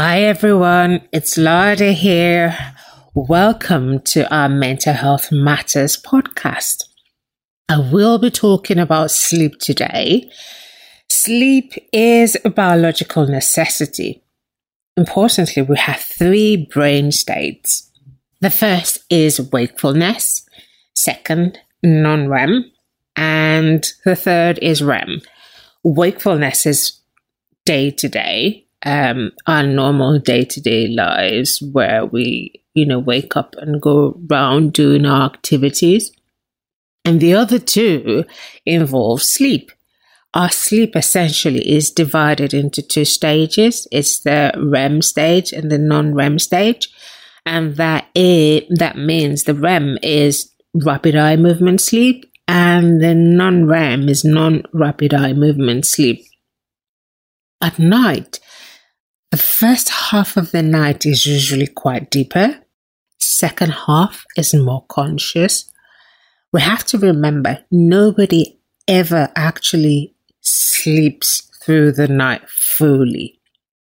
Hi everyone, it's Lade here. Welcome to our Mental Health Matters podcast. I will be talking about sleep today. Sleep is a biological necessity. Importantly, we have three brain states. The first is wakefulness, second, non REM, and the third is REM. Wakefulness is day to day, um, our normal day to day lives where we, you know, wake up and go around doing our activities. And the other two involve sleep. Our sleep essentially is divided into two stages. It's the REM stage and the non-REM stage. And that is, that means the REM is rapid eye movement sleep and the non-REM is non-rapid eye movement sleep. At night, the first half of the night is usually quite deeper. Second half is more conscious. We have to remember nobody ever actually sleeps through the night fully.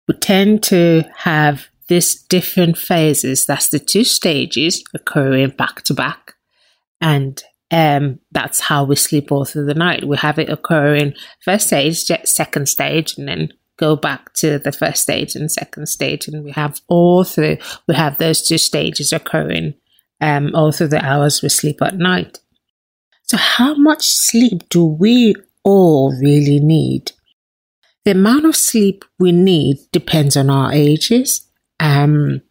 We tend to have these different phases. That's the two stages occurring back to back. And um, that's how we sleep all through the night. We have it occurring first stage, second stage, and then go back to the first stage and second stage, and we have all through we have those two stages occurring um, all through the hours we sleep at night. So, how much sleep do we all really need? The amount of sleep we need depends on our ages. Um,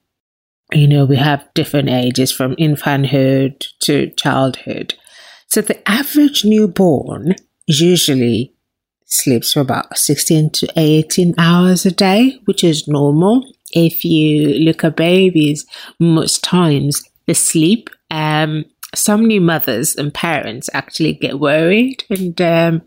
you know, we have different ages from infanthood to childhood. So, the average newborn usually sleeps for about 16 to 18 hours a day, which is normal. If you look at babies, most times they sleep. Um, some new mothers and parents actually get worried and um,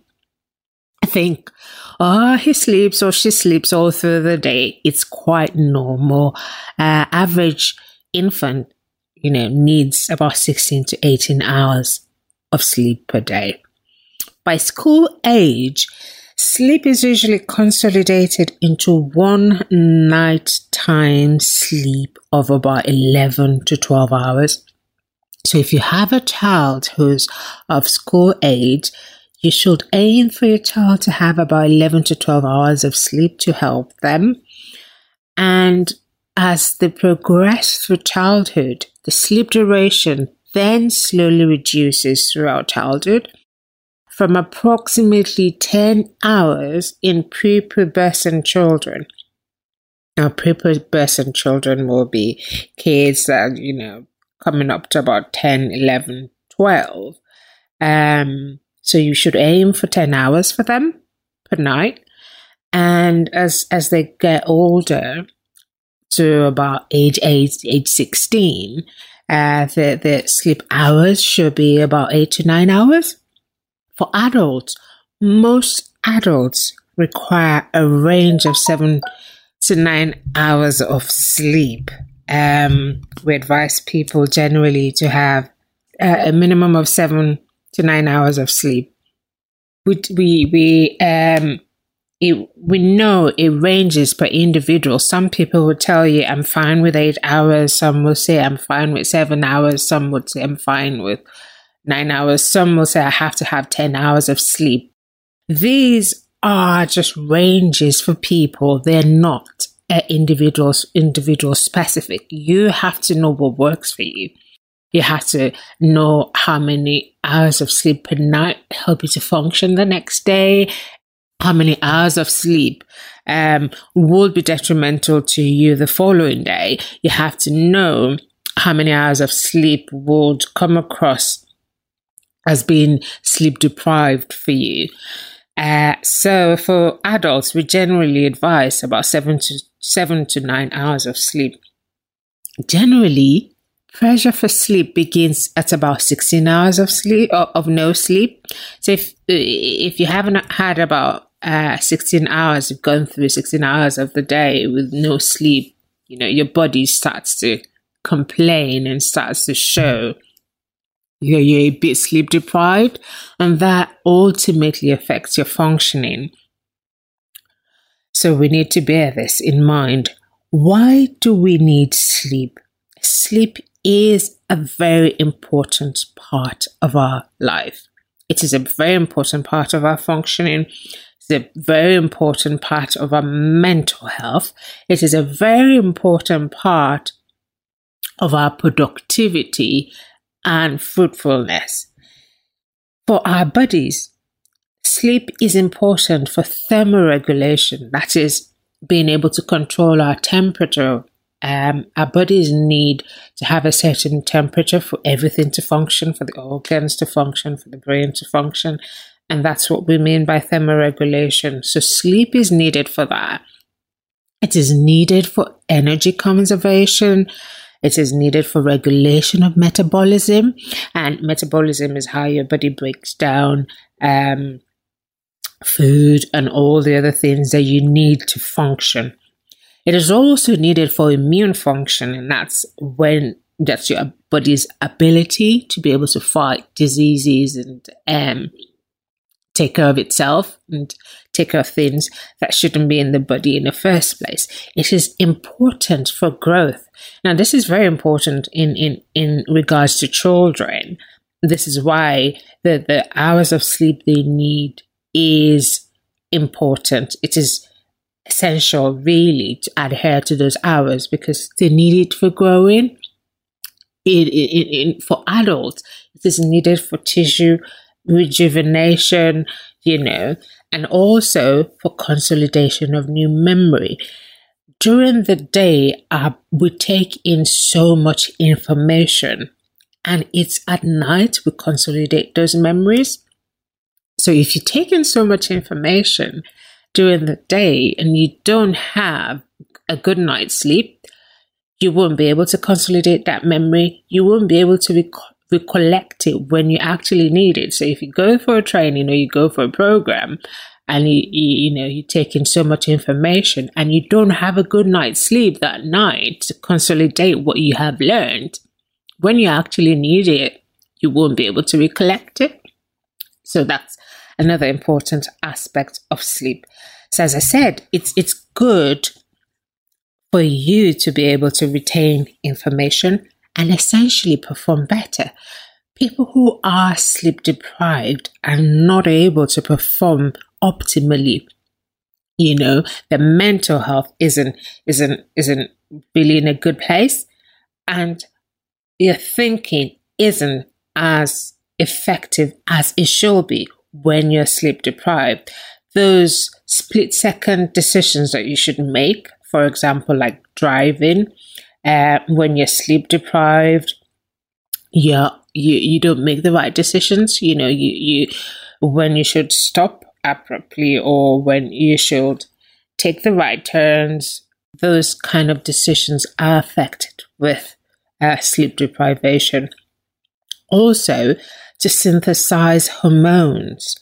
think, oh, he sleeps or she sleeps all through the day. It's quite normal. Uh, average infant, you know, needs about 16 to 18 hours of sleep per day. By school age, sleep is usually consolidated into one nighttime sleep of about 11 to 12 hours. So if you have a child who's of school age, you should aim for your child to have about 11 to 12 hours of sleep to help them. And as they progress through childhood, the sleep duration then slowly reduces throughout childhood from approximately 10 hours in prepubescent children. Now, prepubescent children will be kids that, you know, coming up to about 10, 11, 12. Um, so you should aim for 10 hours for them per night. And as, as they get older, to about age 8, age 16, uh, the, the sleep hours should be about 8 to 9 hours. For adults, most adults require a range of seven to nine hours of sleep. Um, we advise people generally to have uh, a minimum of seven to nine hours of sleep. We we we um it, we know it ranges per individual. Some people will tell you I'm fine with eight hours. Some will say I'm fine with seven hours. Some would say I'm fine with nine hours. Some will say I have to have 10 hours of sleep. These are just ranges for people. They're not individuals, individual specific. You have to know what works for you. You have to know how many hours of sleep per night help you to function the next day. How many hours of sleep um, will be detrimental to you the following day. You have to know how many hours of sleep would come across as being sleep deprived for you. Uh, so for adults, we generally advise about seven to seven to nine hours of sleep. Generally, pressure for sleep begins at about 16 hours of sleep of, of no sleep. So if if you haven't had about uh, 16 hours, you've gone through 16 hours of the day with no sleep, you know, your body starts to complain and starts to show you're, you're a bit sleep deprived, and that ultimately affects your functioning. So we need to bear this in mind. Why do we need sleep? Sleep is a very important part of our life. It is a very important part of our functioning. It's a very important part of our mental health. It is a very important part of our productivity and fruitfulness. For our bodies, sleep is important for thermoregulation, that is, being able to control our temperature. Um, our bodies need to have a certain temperature for everything to function, for the organs to function, for the brain to function. And that's what we mean by thermoregulation. So, sleep is needed for that. It is needed for energy conservation, it is needed for regulation of metabolism, and metabolism is how your body breaks down um, food and all the other things that you need to function. It is also needed for immune function, and that's when that's your body's ability to be able to fight diseases and um, take care of itself and take care of things that shouldn't be in the body in the first place. It is important for growth. Now, this is very important in, in, in regards to children. This is why the, the hours of sleep they need is important. It is essential, really, to adhere to those hours because they need it for growing. It, it, for adults, it is needed for tissue rejuvenation, you know, and also for consolidation of new memory. During the day, uh, we take in so much information, and it's at night we consolidate those memories. So, if you take in so much information during the day and you don't have a good night's sleep, you won't be able to consolidate that memory. You won't be able to rec- recollect it when you actually need it. So if you go for a training or you go for a program and you, you, you know you take in so much information and you don't have a good night's sleep that night to consolidate what you have learned, when you actually need it, you won't be able to recollect it. So that's another important aspect of sleep. So as I said, it's it's good for you to be able to retain information and essentially perform better. People who are sleep deprived are not able to perform optimally. You know, their mental health isn't isn't isn't really in a good place, and your thinking isn't as effective as it should be when you're sleep deprived. Those split second decisions that you should make, for example, like driving, uh, when you're sleep deprived, you're, you you don't make the right decisions. You know, you you when you should stop abruptly or when you should take the right turns. Those kind of decisions are affected with uh, sleep deprivation. Also, to synthesize hormones,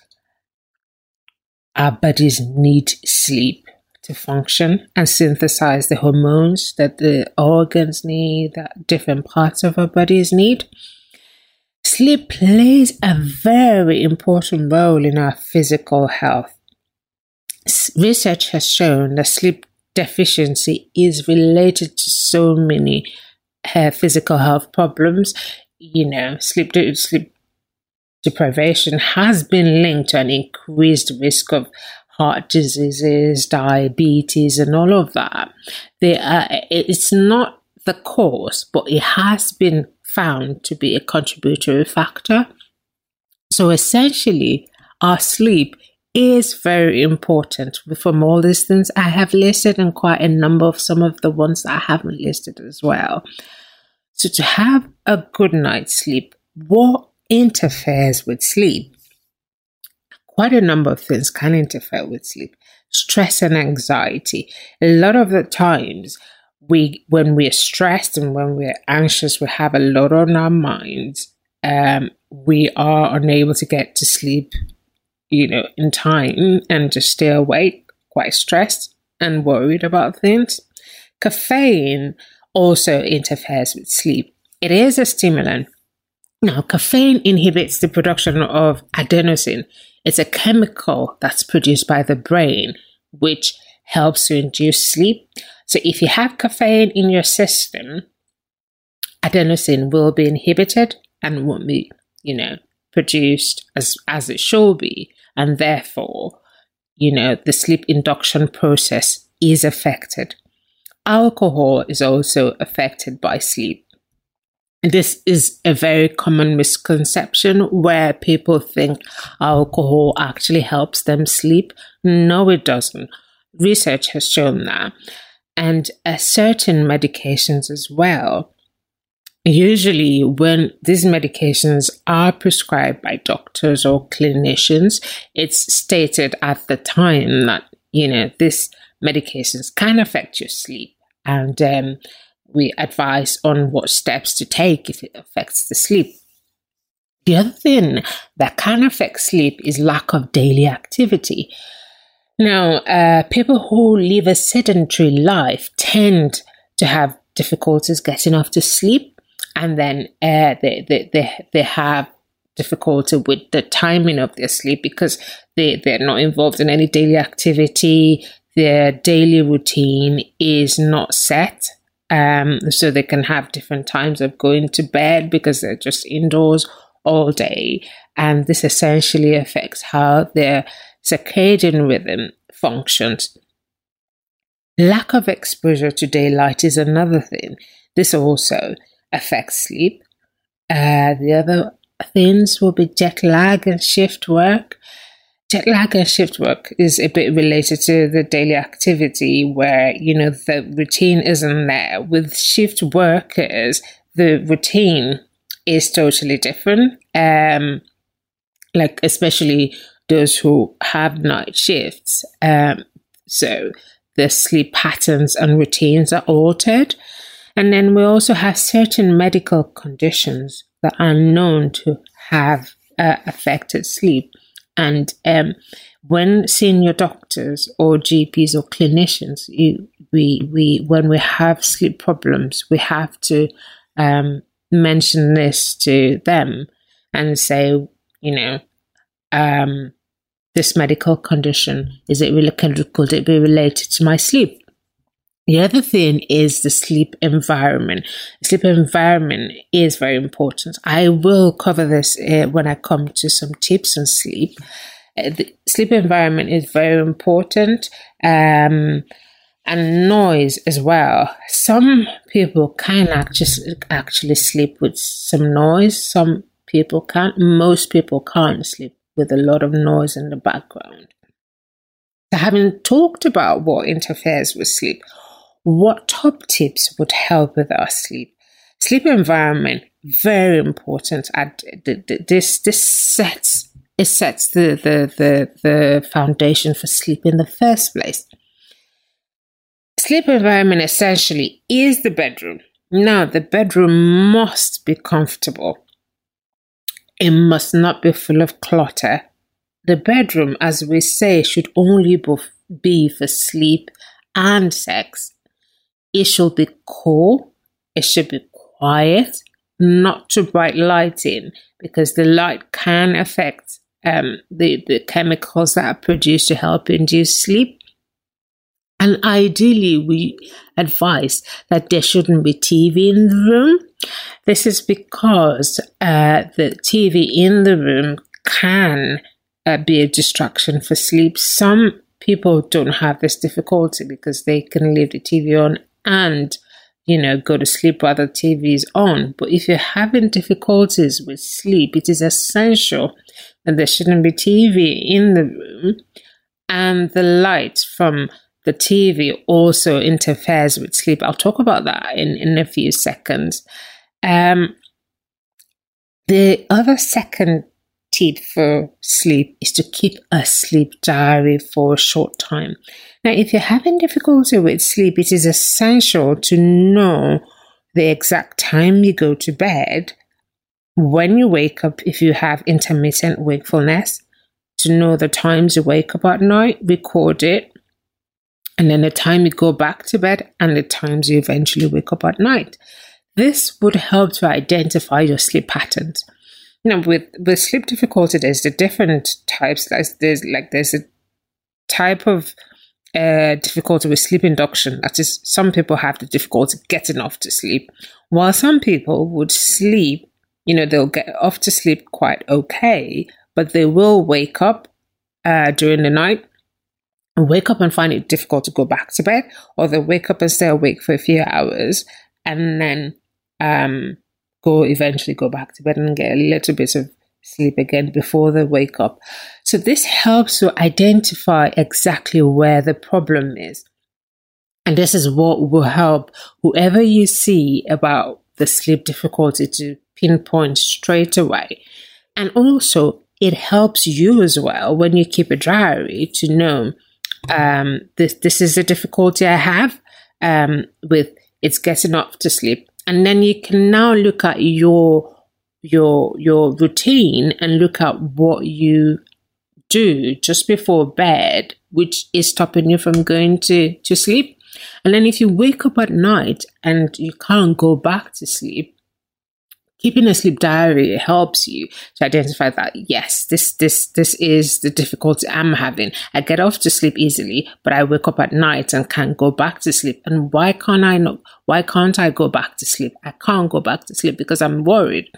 our bodies need sleep to function and synthesize the hormones that the organs need, that different parts of our bodies need. Sleep plays a very important role in our physical health. Research has shown that sleep deficiency is related to so many uh, physical health problems. You know, sleep, sleep deprivation has been linked to an increased risk of heart diseases, diabetes, and all of that. They are, it's not the cause, but it has been found to be a contributory factor. So essentially, our sleep is very important from all these things I have listed and quite a number of some of the ones I haven't listed as well. So to have a good night's sleep, what interferes with sleep? Quite a number of things can interfere with sleep. Stress and anxiety. A lot of the times, we when we're stressed and when we're anxious, we have a lot on our minds. Um, we are unable to get to sleep, you know, in time and just stay awake, quite stressed and worried about things. Caffeine also interferes with sleep. It is a stimulant. Now, caffeine inhibits the production of adenosine. It's a chemical that's produced by the brain, which helps to induce sleep. So, if you have caffeine in your system, adenosine will be inhibited and won't be, you know, produced as, as it should be. And therefore, you know, the sleep induction process is affected. Alcohol is also affected by sleep. This is a very common misconception where people think alcohol actually helps them sleep. No, it doesn't. Research has shown that. And uh, certain medications as well. Usually, when these medications are prescribed by doctors or clinicians, it's stated at the time that, you know, this medications can affect your sleep. And um, we advise on what steps to take if it affects the sleep. The other thing that can affect sleep is lack of daily activity. Now, uh, people who live a sedentary life tend to have difficulties getting off to sleep, and then uh, they, they, they, they have difficulty with the timing of their sleep because they, they're not involved in any daily activity their daily routine is not set. Um, so they can have different times of going to bed because they're just indoors all day. And this essentially affects how their circadian rhythm functions. Lack of exposure to daylight is another thing. This also affects sleep. Uh, the other things will be jet lag and shift work. Jet lag and shift work is a bit related to the daily activity where, you know, the routine isn't there. With shift workers, the routine is totally different. Um, like, especially those who have night shifts. Um, so the sleep patterns and routines are altered. And then we also have certain medical conditions that are known to have uh, affected sleep. And um, when senior doctors or GPs or clinicians, you, we, we, when we have sleep problems, we have to um, mention this to them and say, you know, um, this medical condition is it really could it be related to my sleep? The other thing is the sleep environment. sleep environment is very important. I will cover this uh, when I come to some tips on sleep. Uh, the sleep environment is very important. Um, and noise as well. Some people can actually actually sleep with some noise. Some people can't. Most people can't sleep with a lot of noise in the background. So having talked about what interferes with sleep, what top tips would help with our sleep? Sleep environment very important. At this this sets it sets the the the, the foundation for sleep in the first place. Sleep environment essentially is the bedroom. Now, the bedroom must be comfortable. It must not be full of clutter. The bedroom, as we say, should only be for sleep and sex. It should be cool. It should be quiet, not too bright lighting, because the light can affect um, the, the chemicals that are produced to help induce sleep. And ideally, we advise that there shouldn't be TV in the room. This is because uh, the TV in the room can uh, be a distraction for sleep. Some people don't have this difficulty because they can leave the TV on and you know go to sleep while the TV is on. But if you're having difficulties with sleep, it is essential that there shouldn't be TV in the room, and the light from the TV also interferes with sleep. I'll talk about that in, in a few seconds. Um, the other second tip for sleep is to keep a sleep diary for a short time. Now, if you're having difficulty with sleep, it is essential to know the exact time you go to bed, when you wake up, if you have intermittent wakefulness, to know the times you wake up at night, record it, and then the time you go back to bed and the times you eventually wake up at night. This would help to identify your sleep patterns. You know, with with sleep difficulty, there's the different types. There's, there's like there's a type of uh, difficulty with sleep induction. That is, some people have the difficulty getting off to sleep, while some people would sleep. You know, they'll get off to sleep quite okay, but they will wake up uh, during the night wake up and find it difficult to go back to bed, or they wake up and stay awake for a few hours and then um, go eventually go back to bed and get a little bit of sleep again before they wake up. So this helps to identify exactly where the problem is. And this is what will help whoever you see about the sleep difficulty to pinpoint straight away. And also, it helps you as well when you keep a diary to know um, this this is a difficulty I have um, with it's getting off to sleep, and then you can now look at your your your routine and look at what you do just before bed, which is stopping you from going to to sleep. And then if you wake up at night and you can't go back to sleep, keeping a sleep diary helps you to identify that yes this this this is the difficulty i'm having. I get off to sleep easily but i wake up at night and can't go back to sleep. And why can't i not why can't i go back to sleep? I can't go back to sleep because i'm worried.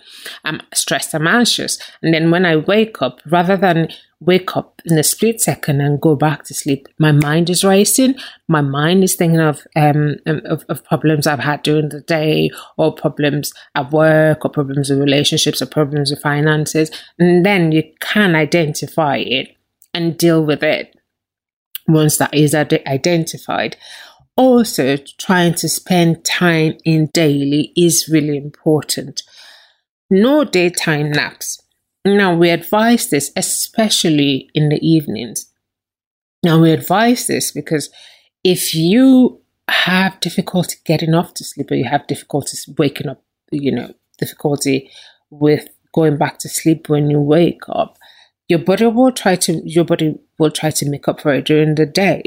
I'm stressed i'm anxious. And then when i wake up rather than wake up in a split second and go back to sleep. My mind is racing. My mind is thinking of um of, of problems I've had during the day, or problems at work, or problems with relationships, or problems with finances, and then you can identify it and deal with it once that is identified. Also, trying to spend time in daily is really important. No daytime naps now, we advise this especially in the evenings. Now, we advise this because if you have difficulty getting off to sleep or you have difficulties waking up, you know, difficulty with going back to sleep when you wake up, your body will try to your body will try to make up for it during the day.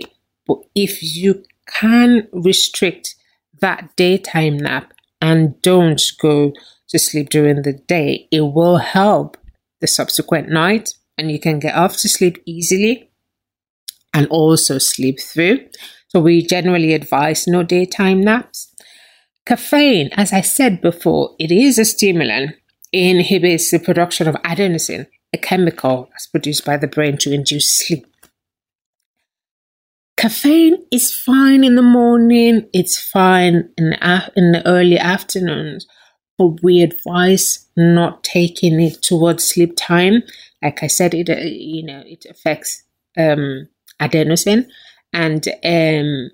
But if you can restrict that daytime nap and don't go to sleep during the day, it will help the subsequent night and you can get off to sleep easily and also sleep through. So we generally advise no daytime naps. Caffeine, as I said before, it is a stimulant. It inhibits the production of adenosine, a chemical that's produced by the brain to induce sleep. Caffeine is fine in the morning, it's fine in the, in the early afternoons, but we advise not taking it towards sleep time. Like I said, it uh, you know it affects um, adenosine, and um,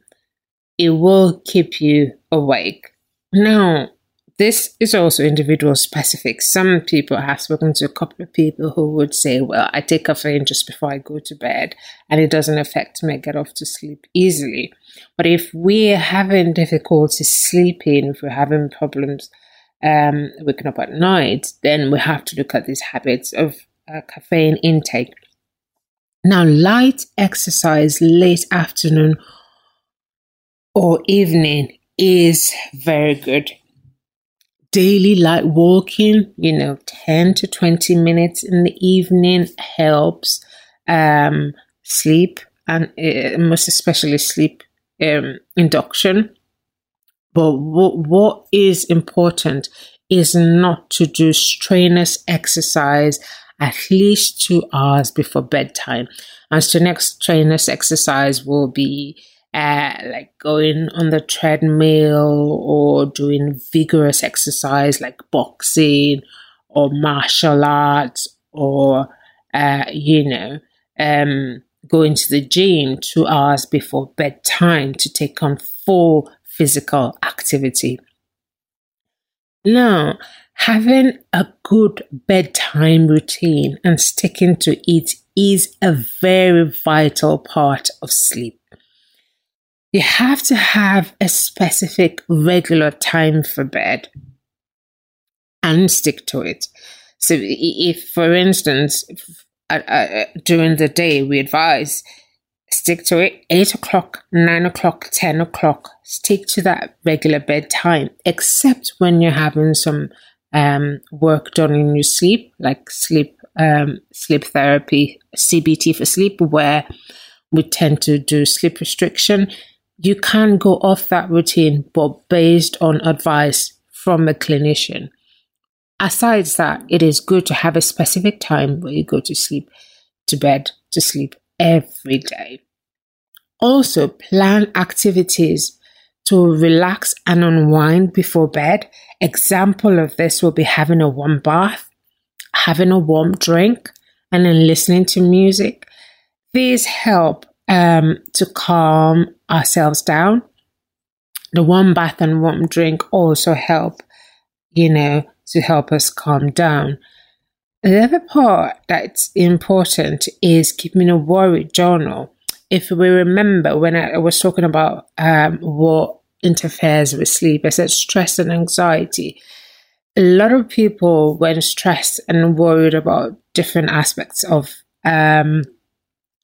it will keep you awake. Now, this is also individual specific. Some people I have spoken to a couple of people who would say, "Well, I take caffeine just before I go to bed, and it doesn't affect me. I get off to sleep easily." But if we're having difficulty sleeping, if we're having problems um, waking up at night, then we have to look at these habits of uh, caffeine intake. Now, light exercise late afternoon or evening is very good. Daily light walking, you know, 10 to 20 minutes in the evening helps um, sleep and uh, most especially sleep um, induction. But what, what is important is not to do strenuous exercise at least two hours before bedtime. As the next strenuous exercise will be uh, like going on the treadmill or doing vigorous exercise like boxing or martial arts or, uh, you know, um, going to the gym two hours before bedtime to take on full physical activity. Now, having a good bedtime routine and sticking to it is a very vital part of sleep. You have to have a specific regular time for bed and stick to it. So, if, for instance, if, uh, uh, during the day we advise stick to it. 8 o'clock 9 o'clock 10 o'clock. Stick to that regular bedtime except when you're having some um, work done in your sleep like sleep um, sleep therapy cbt for sleep where we tend to do sleep restriction. You can go off that routine but based on advice from a clinician. Aside that it is good to have a specific time where you go to sleep to bed to sleep every day also, plan activities to relax and unwind before bed. Example of this will be having a warm bath, having a warm drink, and then listening to music. These help um, to calm ourselves down. The warm bath and warm drink also help, you know, to help us calm down. The other part that's important is keeping a worry journal if we remember when I was talking about um, what interferes with sleep, I said stress and anxiety. A lot of people, when stressed and worried about different aspects of um,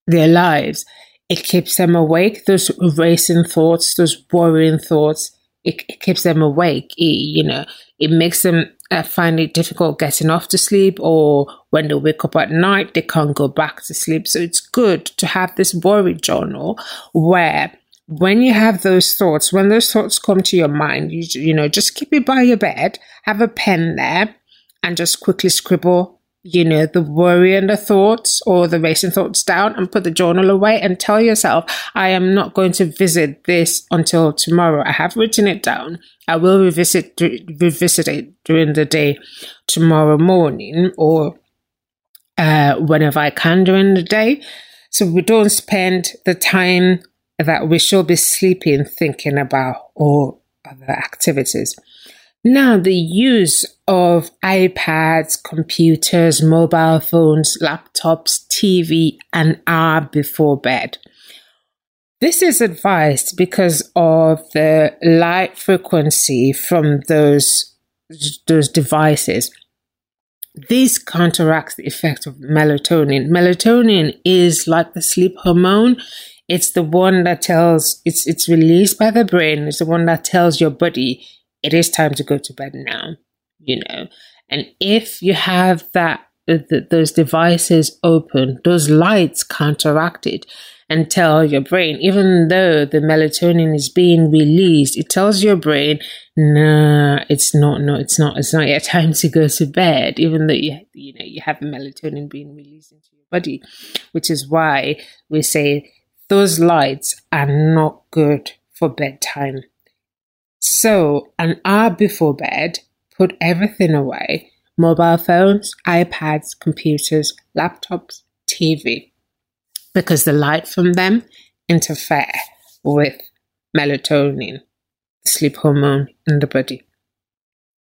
their lives, it keeps them awake. Those racing thoughts, those worrying thoughts, it, it keeps them awake. It, you know, it makes them uh, find it difficult getting off to sleep, or when they wake up at night, they can't go back to sleep. So it's good to have this worry journal where when you have those thoughts, when those thoughts come to your mind, you, you know, just keep it by your bed, have a pen there, and just quickly scribble you know, the worry and the thoughts or the racing thoughts down and put the journal away and tell yourself, I am not going to visit this until tomorrow. I have written it down. I will revisit, revisit it during the day tomorrow morning or uh, whenever I can during the day. So we don't spend the time that we should be sleeping thinking about all other activities. Now, the use of iPads, computers, mobile phones, laptops, TV an hour before bed. This is advised because of the light frequency from those, those devices. This counteracts the effect of melatonin. Melatonin is like the sleep hormone. It's the one that tells, it's, it's released by the brain. It's the one that tells your body it is time to go to bed now, you know. And if you have that, uh, those devices open, those lights counteracted and tell your brain, even though the melatonin is being released, it tells your brain, no, it's not, no, it's not, it's not yet time to go to bed, even though you, you know, you have melatonin being released into your body, which is why we say those lights are not good for bedtime. So, an hour before bed, put everything away mobile phones, iPads, computers, laptops, TV, because the light from them interfere with melatonin, the sleep hormone in the body.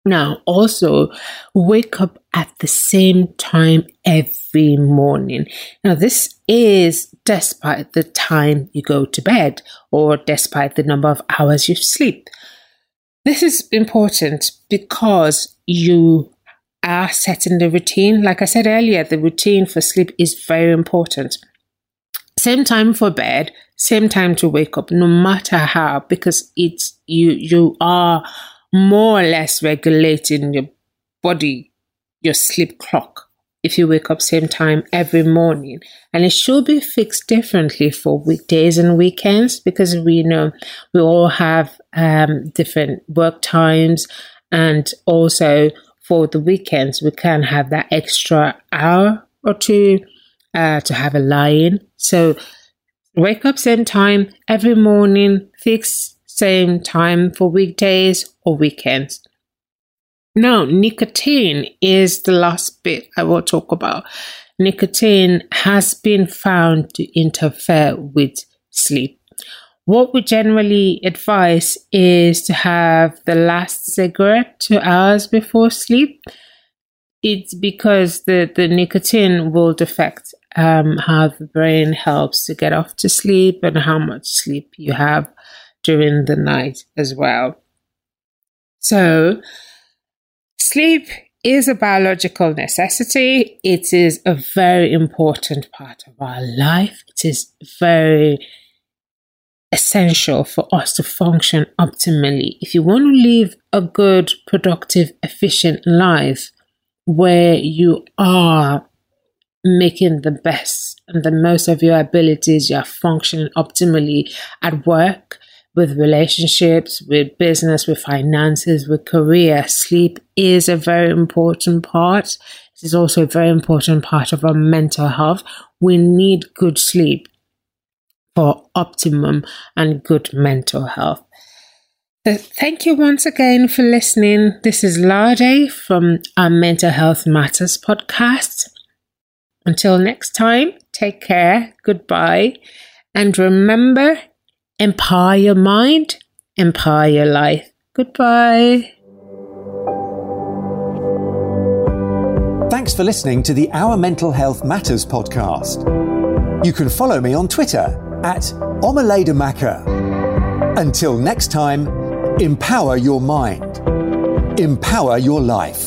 Now, also wake up at the same time every morning. Now, this is despite the time you go to bed or despite the number of hours you sleep. This is important because you are setting the routine. Like I said earlier, the routine for sleep is very important. Same time for bed, same time to wake up, no matter how, because it's you you are more or less regulating your body, your sleep clock if you wake up same time every morning. And it should be fixed differently for weekdays and weekends because we know we all have um, different work times. And also for the weekends we can have that extra hour or two uh, to have a lie-in so wake up same time every morning fix same time for weekdays or weekends now, nicotine is the last bit I will talk about. Nicotine has been found to interfere with sleep. what we generally advise is to have the last cigarette two hours before sleep. It's because the, the nicotine will affect um, how the brain helps to get off to sleep and how much sleep you have during the night as well. So, sleep is a biological necessity. It is a very important part of our life. It is very essential for us to function optimally. If you want to live a good, productive, efficient life where you are making the best and the most of your abilities, you're functioning optimally at work, with relationships, with business, with finances, with career. Sleep is a very important part. It is also a very important part of our mental health. We need good sleep for optimum and good mental health. So thank you once again for listening. This is Lade from our Mental Health Matters podcast. Until next time, take care, goodbye, and remember empower your mind, empower your life. Goodbye. Thanks for listening to the Our Mental Health Matters podcast. You can follow me on Twitter at Omaledamaka. Until next time, empower your mind, empower your life.